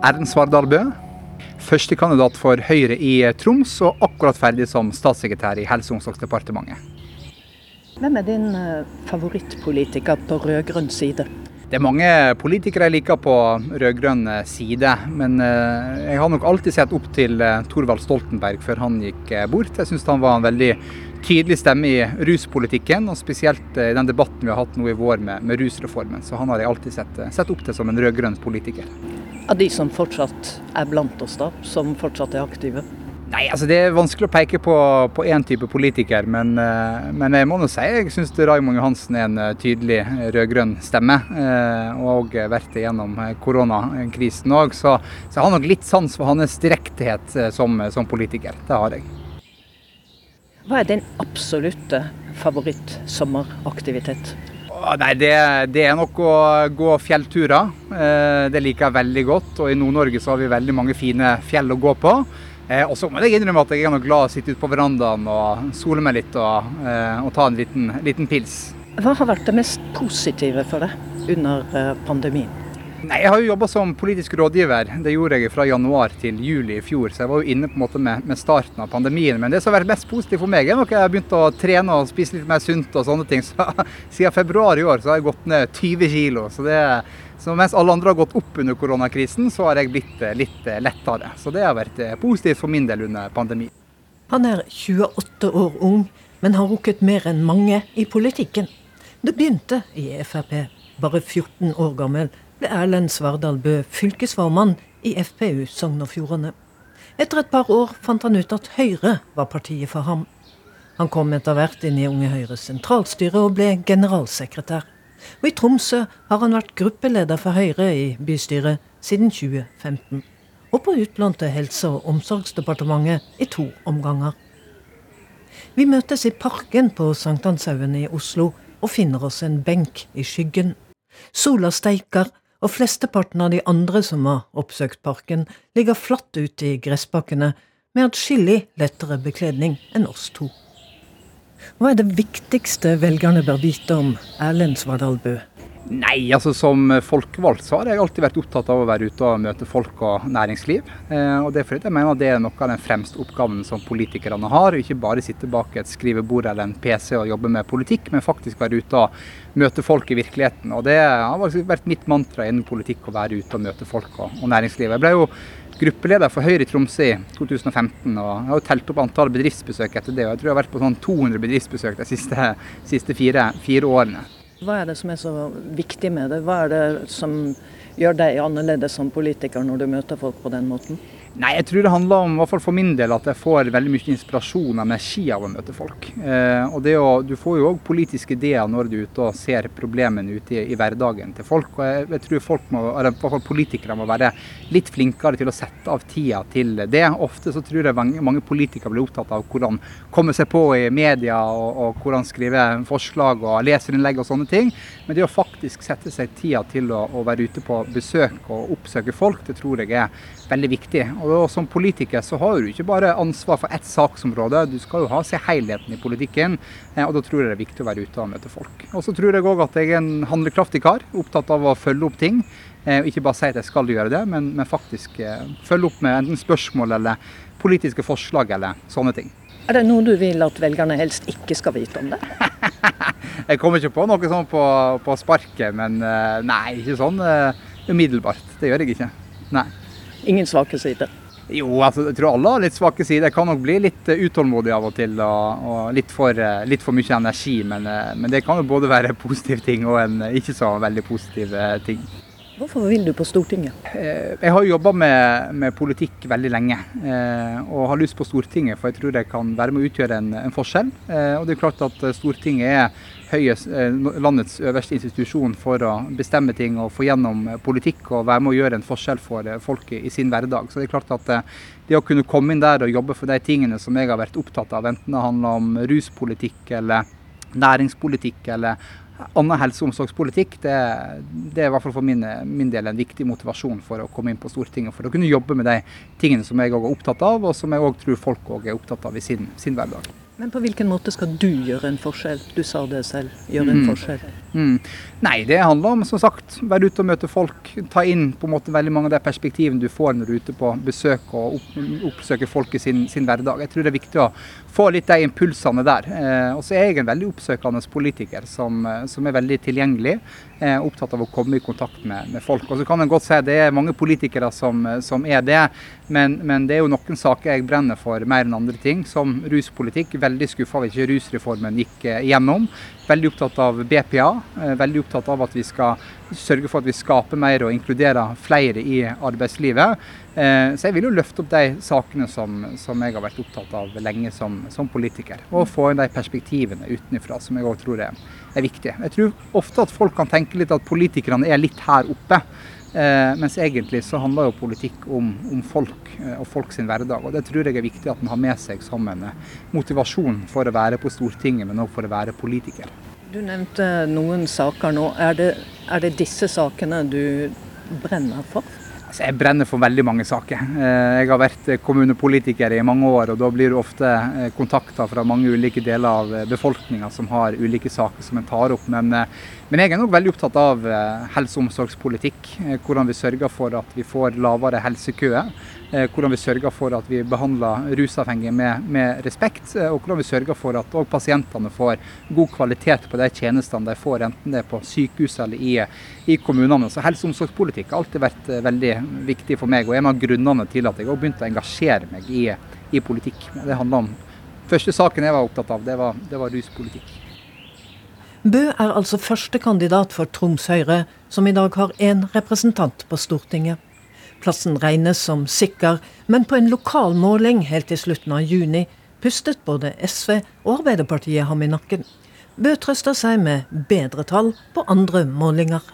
Erlend Svardal Bø. Førstekandidat for Høyre i Troms, og akkurat ferdig som statssekretær i Helse- og omsorgsdepartementet. Hvem er din eh, favorittpolitiker på rød-grønn side? Det er mange politikere jeg liker på rød-grønn side, men eh, jeg har nok alltid sett opp til eh, Thorvald Stoltenberg før han gikk bort. Jeg syns han var en veldig tydelig stemme i ruspolitikken, og spesielt i den debatten vi har hatt nå i vår med, med rusreformen. Så han har jeg alltid sett, sett opp til som en rød-grønn politiker. Av de som fortsatt er blant oss, da, som fortsatt er aktive? Nei, altså Det er vanskelig å peke på én type politiker, men, eh, men, jeg må nå si jeg syns Raymond Johansen er en eh, tydelig rød-grønn stemme. Eh, og har vært igjennom koronakrisen òg, så, så, jeg har nok litt sans for hans direkthet som, som politiker. Det har jeg. Hva er din absolutte favoritt-sommeraktivitet? Nei, det, det, er nok å gå fjellturer. Det liker jeg veldig godt. Og i Nord-Norge så har vi veldig mange fine fjell å gå på. Eh, og så må jeg innrømme at jeg er glad å sitte ute på verandaen og sole meg litt og, eh, og ta en liten, liten, pils. Hva har vært det mest positive for deg under eh, pandemien? Nei, Jeg har jo jobba som politisk rådgiver. Det gjorde jeg fra januar til juli i fjor. Så jeg var jo inne på en måte med, med starten av pandemien. Men det som har vært mest positivt for meg, er nok jeg har begynt å trene og spise litt mer sunt og sånne ting. Så Siden februar i år så har jeg gått ned 20 kg. Så det så mens alle andre har gått opp under koronakrisen, så har jeg blitt eh, litt eh, lettere. Så det har vært eh, positivt for min del under pandemien. Han er 28 år ung, men har rukket mer enn mange i politikken. Det begynte i Frp. Bare 14 år gammel ble Erlend Svardal Bø fylkesformann i FPU Sogn og Fjordane. Etter et par år fant han ut at Høyre var partiet for ham. Han kom etter hvert inn i Unge Høyres sentralstyre og ble generalsekretær. Og i Tromsø har han vært gruppeleder for Høyre i bystyret siden 2015. Og på utlånte Helse- og omsorgsdepartementet i to omganger. Vi møtes i Parken på Sankthanshaugen i Oslo og finner oss en benk i skyggen. Sola steiker, og flesteparten av de andre som har oppsøkt parken, ligger flatt ute i gressbakkene med atskillig lettere bekledning enn oss to. Hva er det viktigste velgerne bør vite om Erlend Svardal Bø? Nei, altså som folkevalgt så har jeg alltid vært opptatt av å være ute og møte folk og næringsliv. Eh, og det er fordi jeg mener det er noe av den fremste oppgaven som politikerne har. Ikke bare sitte bak et skrivebord eller en PC og jobbe med politikk, men faktisk være ute og møte folk i virkeligheten. Og det har vært mitt mantra innen politikk å være ute og møte folk og, og næringsliv. Jeg ble jo gruppeleder for Høyre i Tromsø i 2015. og Jeg har jo telt opp antall bedriftsbesøk etter det. og Jeg tror jeg har vært på sånn 200 bedriftsbesøk de siste, siste fire, fire, årene. Hva er det som er så viktig med det? Hva er det som gjør deg annerledes som politiker når du møter folk på den måten? Nei, jeg tror det handler om, i hvert fall for min del, at jeg får veldig mye inspirasjon og energi av å møte folk. Eh, og å, Du får jo òg politiske ideer når du er ute og ser problemene ute i, i hverdagen til folk. og jeg, jeg tror folk må, eller i hvert fall politikere må være litt flinkere til å sette av tida til det. Ofte så tror jeg mange, mange politikere blir opptatt av hvordan komme seg på i media, og, og hvordan skrive forslag og leserinnlegg og sånne ting. Men det å faktisk sette seg tida til å, å være ute på besøk og oppsøke folk, det tror jeg er veldig viktig. Og Som politiker så har du ikke bare ansvar for ett saksområde, du skal jo ha se helheten i politikken. Eh, og Da tror jeg det er viktig å være ute og møte folk. Og Så tror jeg òg at jeg er en handlekraftig kar, opptatt av å følge opp ting. Eh, ikke bare si at jeg skal gjøre det, men, men faktisk eh, følge opp med enten spørsmål eller politiske forslag eller sånne ting. Er det noe du vil at velgerne helst ikke skal vite om det? jeg kommer ikke på noe sånn på, på sparket, men nei, ikke sånn umiddelbart. Det gjør jeg ikke. Nei. Ingen svake sider? Jo, altså, jeg tror alle har litt svake sider. Jeg kan nok bli litt uh, utålmodig av og til. Og, og litt, for, uh, litt, for, mye energi. Men, uh, men, det kan jo både være positive ting og en ikke så veldig positiv ting. Hvorfor vil du på Stortinget? Jeg har jobba med, med, politikk veldig lenge. Og har lyst på Stortinget, for jeg tror det kan være med å utgjøre en, en forskjell. Og det er klart at Stortinget er høyest, eh, landets øverste institusjon for å bestemme ting og få gjennom eh, politikk og være med å gjøre en forskjell for folket folk i sin hverdag. Så Det er klart at det å kunne komme inn der og jobbe for de tingene som jeg har vært opptatt av, enten det handler om ruspolitikk eller næringspolitikk eller annen helse- og omsorgspolitikk, det, det, er i hvert fall for min, min, del en viktig motivasjon for å komme inn på Stortinget. For å kunne jobbe med de tingene som jeg òg er opptatt av, og som jeg òg tror folk òg er opptatt av i sin, sin hverdag. Men på hvilken måte skal du gjøre en forskjell? Du sa det selv, gjøre en mm. forskjell. Mm. Nei, det handler om som sagt, være ute og møte folk. Ta inn på en måte veldig mange av de perspektivene du får når du er ute på besøk og opp, oppsøker folk i sin, sin, hverdag. Jeg tror det er viktig å få litt de impulsene der. Eh, og så er jeg en veldig oppsøkende politiker som, eh, som er veldig tilgjengelig. Eh, opptatt av å komme i kontakt med, med folk. Og så kan en godt si at det er mange politikere som, som er det, men, men, det er jo noen saker jeg brenner for mer enn andre ting, som ruspolitikk. Veldig skuffa over ikke rusreformen gikk igjennom. Veldig opptatt av BPA. Eh, veldig opptatt av at vi skal sørge for at vi skaper mer og inkluderer flere i arbeidslivet. Eh, så jeg vil jo løfte opp de sakene som, som jeg har vært opptatt av lenge som, som politiker. Og få inn de perspektivene utenfra som jeg òg tror er, er viktige. Jeg tror ofte at folk kan tenke litt at politikerne er litt her oppe. Eh, mens egentlig så handler jo politikk om, om folk eh, og folk sin hverdag. Og det tror jeg er viktig at en har med seg som en eh, motivasjon for å være på Stortinget, men òg for å være politiker. Du nevnte noen saker nå. Er det, er det disse sakene du brenner for? Altså, jeg brenner for veldig mange saker. Eh, jeg har vært kommunepolitiker i mange år, og da blir det ofte kontakta fra mange ulike deler av befolkninga som har ulike saker som en tar opp. Men, eh, men jeg er nok veldig opptatt av helse- og omsorgspolitikk. Hvordan vi sørger for at vi får lavere helsekøer. Eh, hvordan vi sørger for at vi behandler rusavhengige med, med respekt, eh, og hvordan vi sørger for at pasientene får god kvalitet på de tjenestene de får, enten det er på sykehus eller i, i kommunene. Så Helse- og omsorgspolitikk har alltid vært eh, veldig viktig for meg, og en av grunnene til at jeg har begynt å engasjere meg i, i politikk. Det handler om Første saken jeg var opptatt av, det var, det var ruspolitikk. Bø er altså første kandidat for Troms Høyre, som i dag har én representant på Stortinget. Plassen regnes som sikker, men på en lokal måling helt til slutten av juni pustet både SV og Arbeiderpartiet ham i nakken. Bø trøster seg med bedre tall på andre målinger.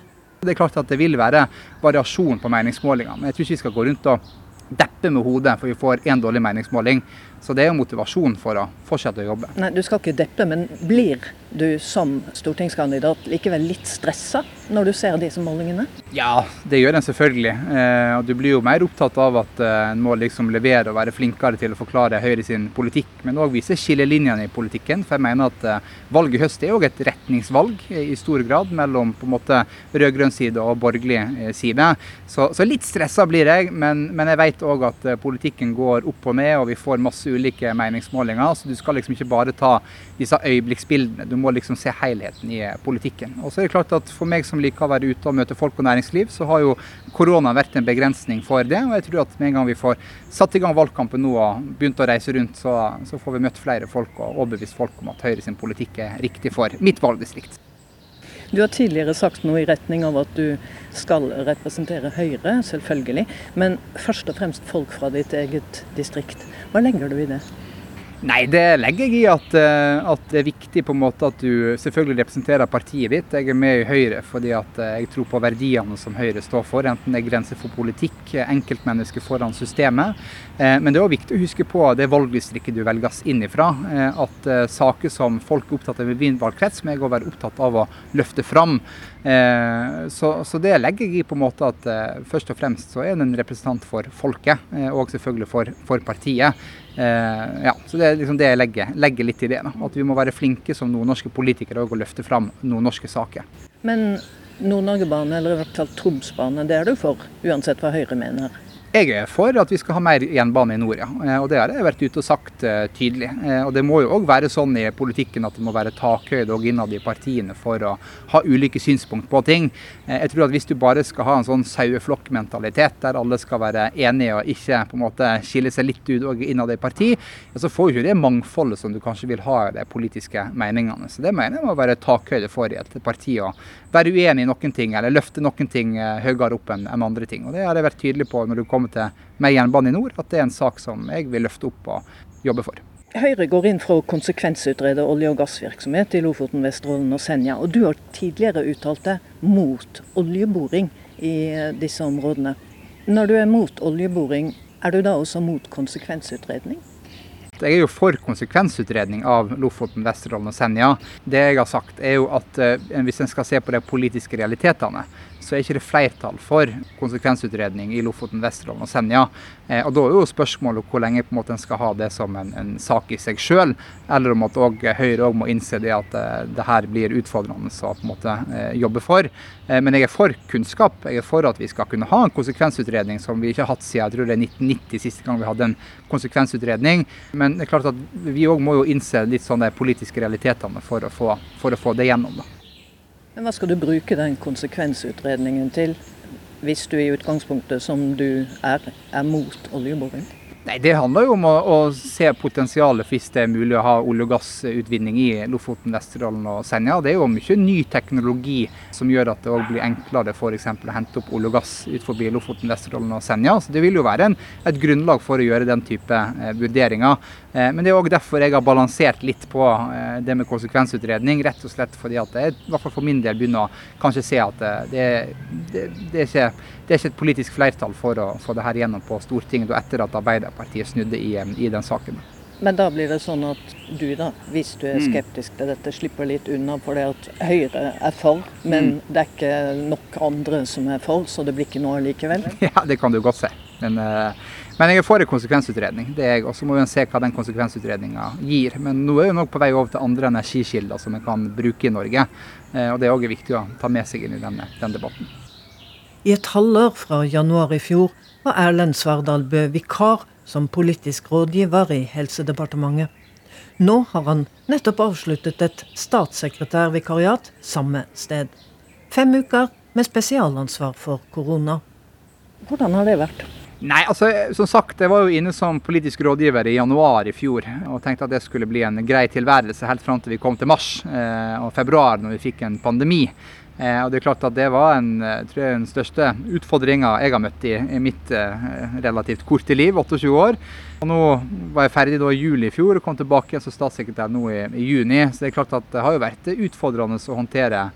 Det er klart at det vil være variasjon på meningsmålinger, men jeg tror ikke vi skal gå rundt og deppe med hodet for vi får én dårlig meningsmåling. Så det er jo motivasjon for å fortsette å jobbe. Nei, Du skal ikke deppe, men blir du som stortingskandidat likevel litt stressa når du ser disse målingene? Ja, det gjør en selvfølgelig. Eh, og Du blir jo mer opptatt av at eh, en må liksom levere og være flinkere til å forklare Høyre sin politikk, men òg vise skillelinjene i politikken. For jeg mener at eh, valget i høst er òg et retningsvalg i stor grad mellom på en måte rød-grønn side og borgerlig side. Så, så litt stressa blir jeg, men, men jeg vet òg at politikken går opp og ned, og vi får masse ulike meningsmålinger. Så du skal liksom ikke bare ta disse øyeblikksbildene. Du må liksom se helheten i politikken. Og så er det klart at For meg som liker å være ute og møte folk og næringsliv, så har jo korona vært en begrensning for det. Og jeg tror at med en gang vi får satt i gang valgkampen nå og begynt å reise rundt, så, så får vi møtt flere folk og overbevist folk om at Høyre sin politikk er riktig for mitt valgdistrikt. Du har tidligere sagt noe i retning av at du skal representere Høyre, selvfølgelig. Men først og fremst folk fra ditt eget distrikt. Hva legger du i det? Nei, det legger jeg i at, eh, at, det er viktig på en måte at du selvfølgelig representerer partiet ditt. Jeg er med i Høyre fordi at eh, jeg tror på verdiene som Høyre står for, enten det er grenser for politikk, enkeltmennesker foran systemet. Eh, men det er òg viktig å huske på det valgdistriktet du velges inn ifra. At saker som folk er opptatt av i min valgkrets, må jeg òg være opptatt av å løfte fram. Så, så, det legger jeg i på en måte at først og fremst så er det en representant for folket, og selvfølgelig for, for partiet. Eh, ja, så Det er liksom det jeg legger, legger litt i det. Da. At vi må være flinke som nordnorske politikere og løfte fram nordnorske saker. Men Nord-Norge-bane, eller i hvert fall Tromsbane, det er du for, uansett hva Høyre mener? Jeg er for at vi skal ha mer jernbane i nord, ja. Eh, og det har jeg vært ute og sagt uh, tydelig. Uh, og det må jo òg være sånn i politikken at det må være takhøyde og innad i partiene for å ha ulike synspunkt på ting. Jeg tror at hvis du bare skal ha en sånn saueflokkmentalitet der alle skal være enige og ikke på en måte skille seg litt ut innad i parti, så får du ikke det mangfoldet som du kanskje vil ha i de politiske meningene. Så det mener jeg må være takhøyde for i et parti. Å være uenig i noen ting eller løfte noen ting høyere opp enn andre ting. Og det har jeg vært tydelig på når du kommer til med jernbane i nord, at det er en sak som jeg vil løfte opp og jobbe for. Høyre går inn for å konsekvensutrede olje- og gassvirksomhet i Lofoten, Vesterålen og Senja. Og du har tidligere uttalt deg mot oljeboring i disse områdene. Når du er mot oljeboring, er du da også mot konsekvensutredning? Jeg er jo for konsekvensutredning av Lofoten, Vesterålen og Senja. Det jeg har sagt er jo at eh, hvis en skal se på de politiske realitetene, så er ikke det flertall for konsekvensutredning i Lofoten, Vesterålen og Senja. Eh, og Da er jo spørsmålet hvor lenge på en måte en skal ha det som en, en sak i seg sjøl, eller om at også, Høyre også må innse det at eh, det her blir utfordrende å på en måte eh, jobbe for. Men jeg er for kunnskap. Jeg er for at vi skal kunne ha en konsekvensutredning som vi ikke har hatt siden jeg tror det er 1990, siste gang vi hadde en konsekvensutredning. Men det er klart at vi òg må jo innse litt sånn de politiske realitetene for å få, for å få det gjennom. da. Men Hva skal du bruke den konsekvensutredningen til, hvis du i utgangspunktet, som du er, er mot oljeboring? Nei, Det handler jo om å, å, se potensialet hvis det er mulig å ha olje- og gassutvinning i Lofoten, Vesterålen og Senja. Det er jo mye ny teknologi som gjør at det òg blir enklere f.eks. å hente opp olje og gass ut forbi Lofoten, Vesterålen og Senja. Så Det vil jo være en, et grunnlag for å gjøre den type eh, vurderinger. Eh, men det er òg derfor jeg har balansert litt på eh, det med konsekvensutredning. Rett og slett fordi at jeg i hvert fall for min del begynner å kanskje se at eh, det, det, det, er, ikke, det er ikke et politisk flertall for å få det her gjennom på Stortinget og etter at Arbeiderpartiet Arbeiderpartiet snudde i, i, den saken. Men da blir det sånn at du, da, hvis du er mm. skeptisk til dette, slipper litt unna fordi det at Høyre er for, men mm. det er ikke nok andre som er for, så det blir ikke noe likevel? Ja, det kan du godt si. Men, eh, men jeg er for en konsekvensutredning. det er jeg, Og så må vi se hva den konsekvensutredninga gir. Men nå er vi nok på vei over til andre energikilder som vi kan bruke i Norge. Eh, og Det er òg viktig å ta med seg inn i denne, den debatten. I et halvår fra januar i fjor var Erlend Svardal Bø vikar som politisk rådgiver i Helsedepartementet. Nå har han nettopp avsluttet et statssekretærvikariat samme sted. Fem uker med spesialansvar for korona. Hvordan har det vært? Nei, altså som sagt, Jeg var jo inne som politisk rådgiver i januar i fjor og tenkte at det skulle bli en grei tilværelse helt fram til vi kom til mars eh, og februar, når vi fikk en pandemi. Eh, og det er klart at det var en, eh, tror jeg, den største utfordringa jeg har møtt i, i mitt eh, relativt korte liv, 28 år. Og nå var jeg ferdig da i juli i fjor og kom tilbake som statssekretær nå i, i, juni. Så det er klart at det har jo vært utfordrende å håndtere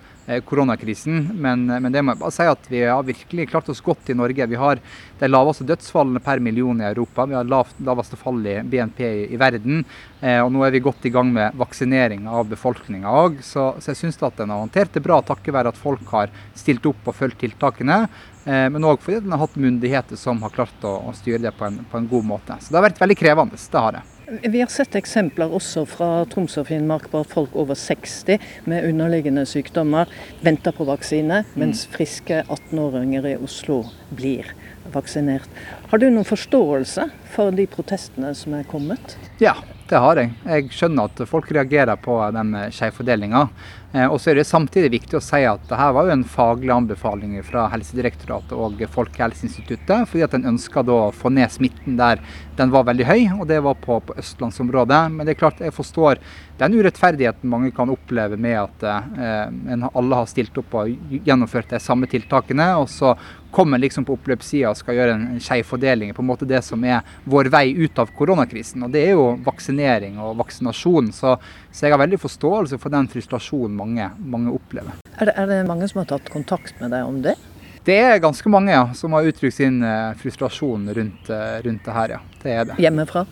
koronakrisen. Men, men, det må jeg bare si at vi har virkelig klart oss godt i Norge. Vi har de laveste dødsfallene per million i Europa. Vi har lavt, laveste fall i BNP i, i verden. Eh, og nå er vi godt i gang med vaksinering av befolkninga òg. Så, så, jeg syns at den har håndtert det bra takket være at folk har stilt opp og fulgt tiltakene. Eh, men òg fordi den har hatt myndigheter som har klart å, å styre det på en, på en god måte. Så det har vært veldig krevende. Det har det. Vi har sett eksempler også fra Troms og Finnmark på at folk over 60 med underliggende sykdommer venter på vaksine, mens friske 18-åringer i Oslo blir vaksinert. Har du noen forståelse for de protestene som er kommet? Ja, det har jeg. Jeg skjønner at folk reagerer på den skjevfordelinga. Eh, og så er det samtidig viktig å si at dette var jo en faglig anbefaling fra Helsedirektoratet og Folkehelseinstituttet, fordi at en ønska å få ned smitten der den var veldig høy, og det var på, på østlandsområdet. Men det er klart, jeg forstår den urettferdigheten mange kan oppleve med at eh, alle har stilt opp og gjennomført de samme tiltakene, og så kommer liksom på oppløpssida og skal gjøre en skeiv fordeling. På en måte det som er vår vei ut av koronakrisen. Og det er jo vaksinering og vaksinasjon. Så, så jeg har veldig forståelse for den frustrasjonen mange, mange opplever. Er det, er det mange som har tatt kontakt med deg om det? Det er ganske mange ja, som har uttrykt sin uh, frustrasjon rundt, uh, rundt det her. Ja. Det er det. Hjemmefra?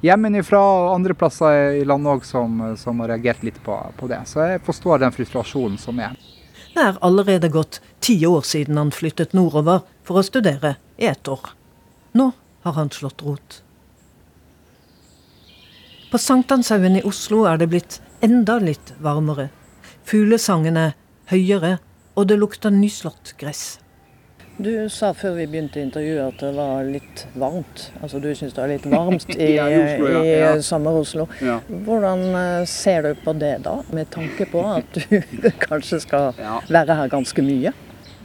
Hjemmefra og andre plasser i landet òg som, som, har reagert litt på, på, det. Så jeg forstår den frustrasjonen som er. Det er allerede gått ti år siden han flyttet nordover for å studere i ett år. Nå har han slått rot. På Sankthanshaugen i Oslo er det blitt enda litt varmere. Fuglesangen er høyere, og det lukter nyslått gress. Du sa før vi begynte intervjuet at det var litt varmt. Altså du syns det er litt varmt i, ja, i, Oslo, ja. i ja. Sommer-Oslo. Hvordan eh, ser du på det da, med tanke på at du kanskje skal være her ganske mye?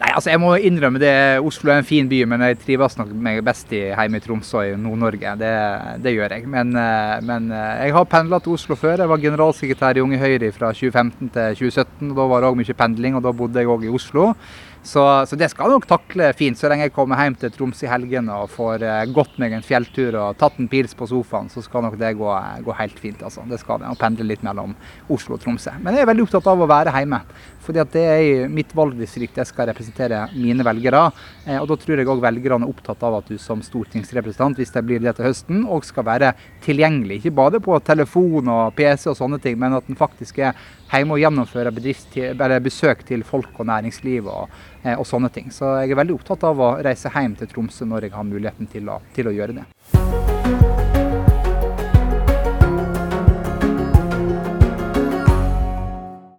Nei, altså Jeg må innrømme det. Oslo er en fin by, men jeg trives nok meg best i hjemme i Tromsø i Nord-Norge. Det, det, gjør jeg. Men, eh, men eh, jeg har pendla til Oslo før. Jeg var generalsekretær i Unge Høyre fra 2015 til 2017. og Da var det òg mye pendling, og da bodde jeg òg i Oslo. Så, så, det skal jeg nok takle fint. Så lenge jeg kommer hjem til Troms i helgene og får eh, gått meg en fjelltur og tatt en pils på sofaen, så skal nok det gå, gå helt fint. altså. Det skal det. Å pendle litt mellom Oslo og Tromsø. Men jeg er veldig opptatt av å være hjemme. Fordi at det er i mitt valgdistrikt jeg skal representere mine velgere. Eh, og da tror jeg òg velgerne er opptatt av at du som stortingsrepresentant, hvis det blir det til høsten, òg skal være tilgjengelig. Ikke bare på telefon og PC og sånne ting, men at en faktisk er hjemme og gjennomfører besøk til folk og næringsliv og, og, sånne ting. Så jeg er veldig opptatt av å reise hjem til Tromsø når jeg har muligheten til å, til å gjøre det.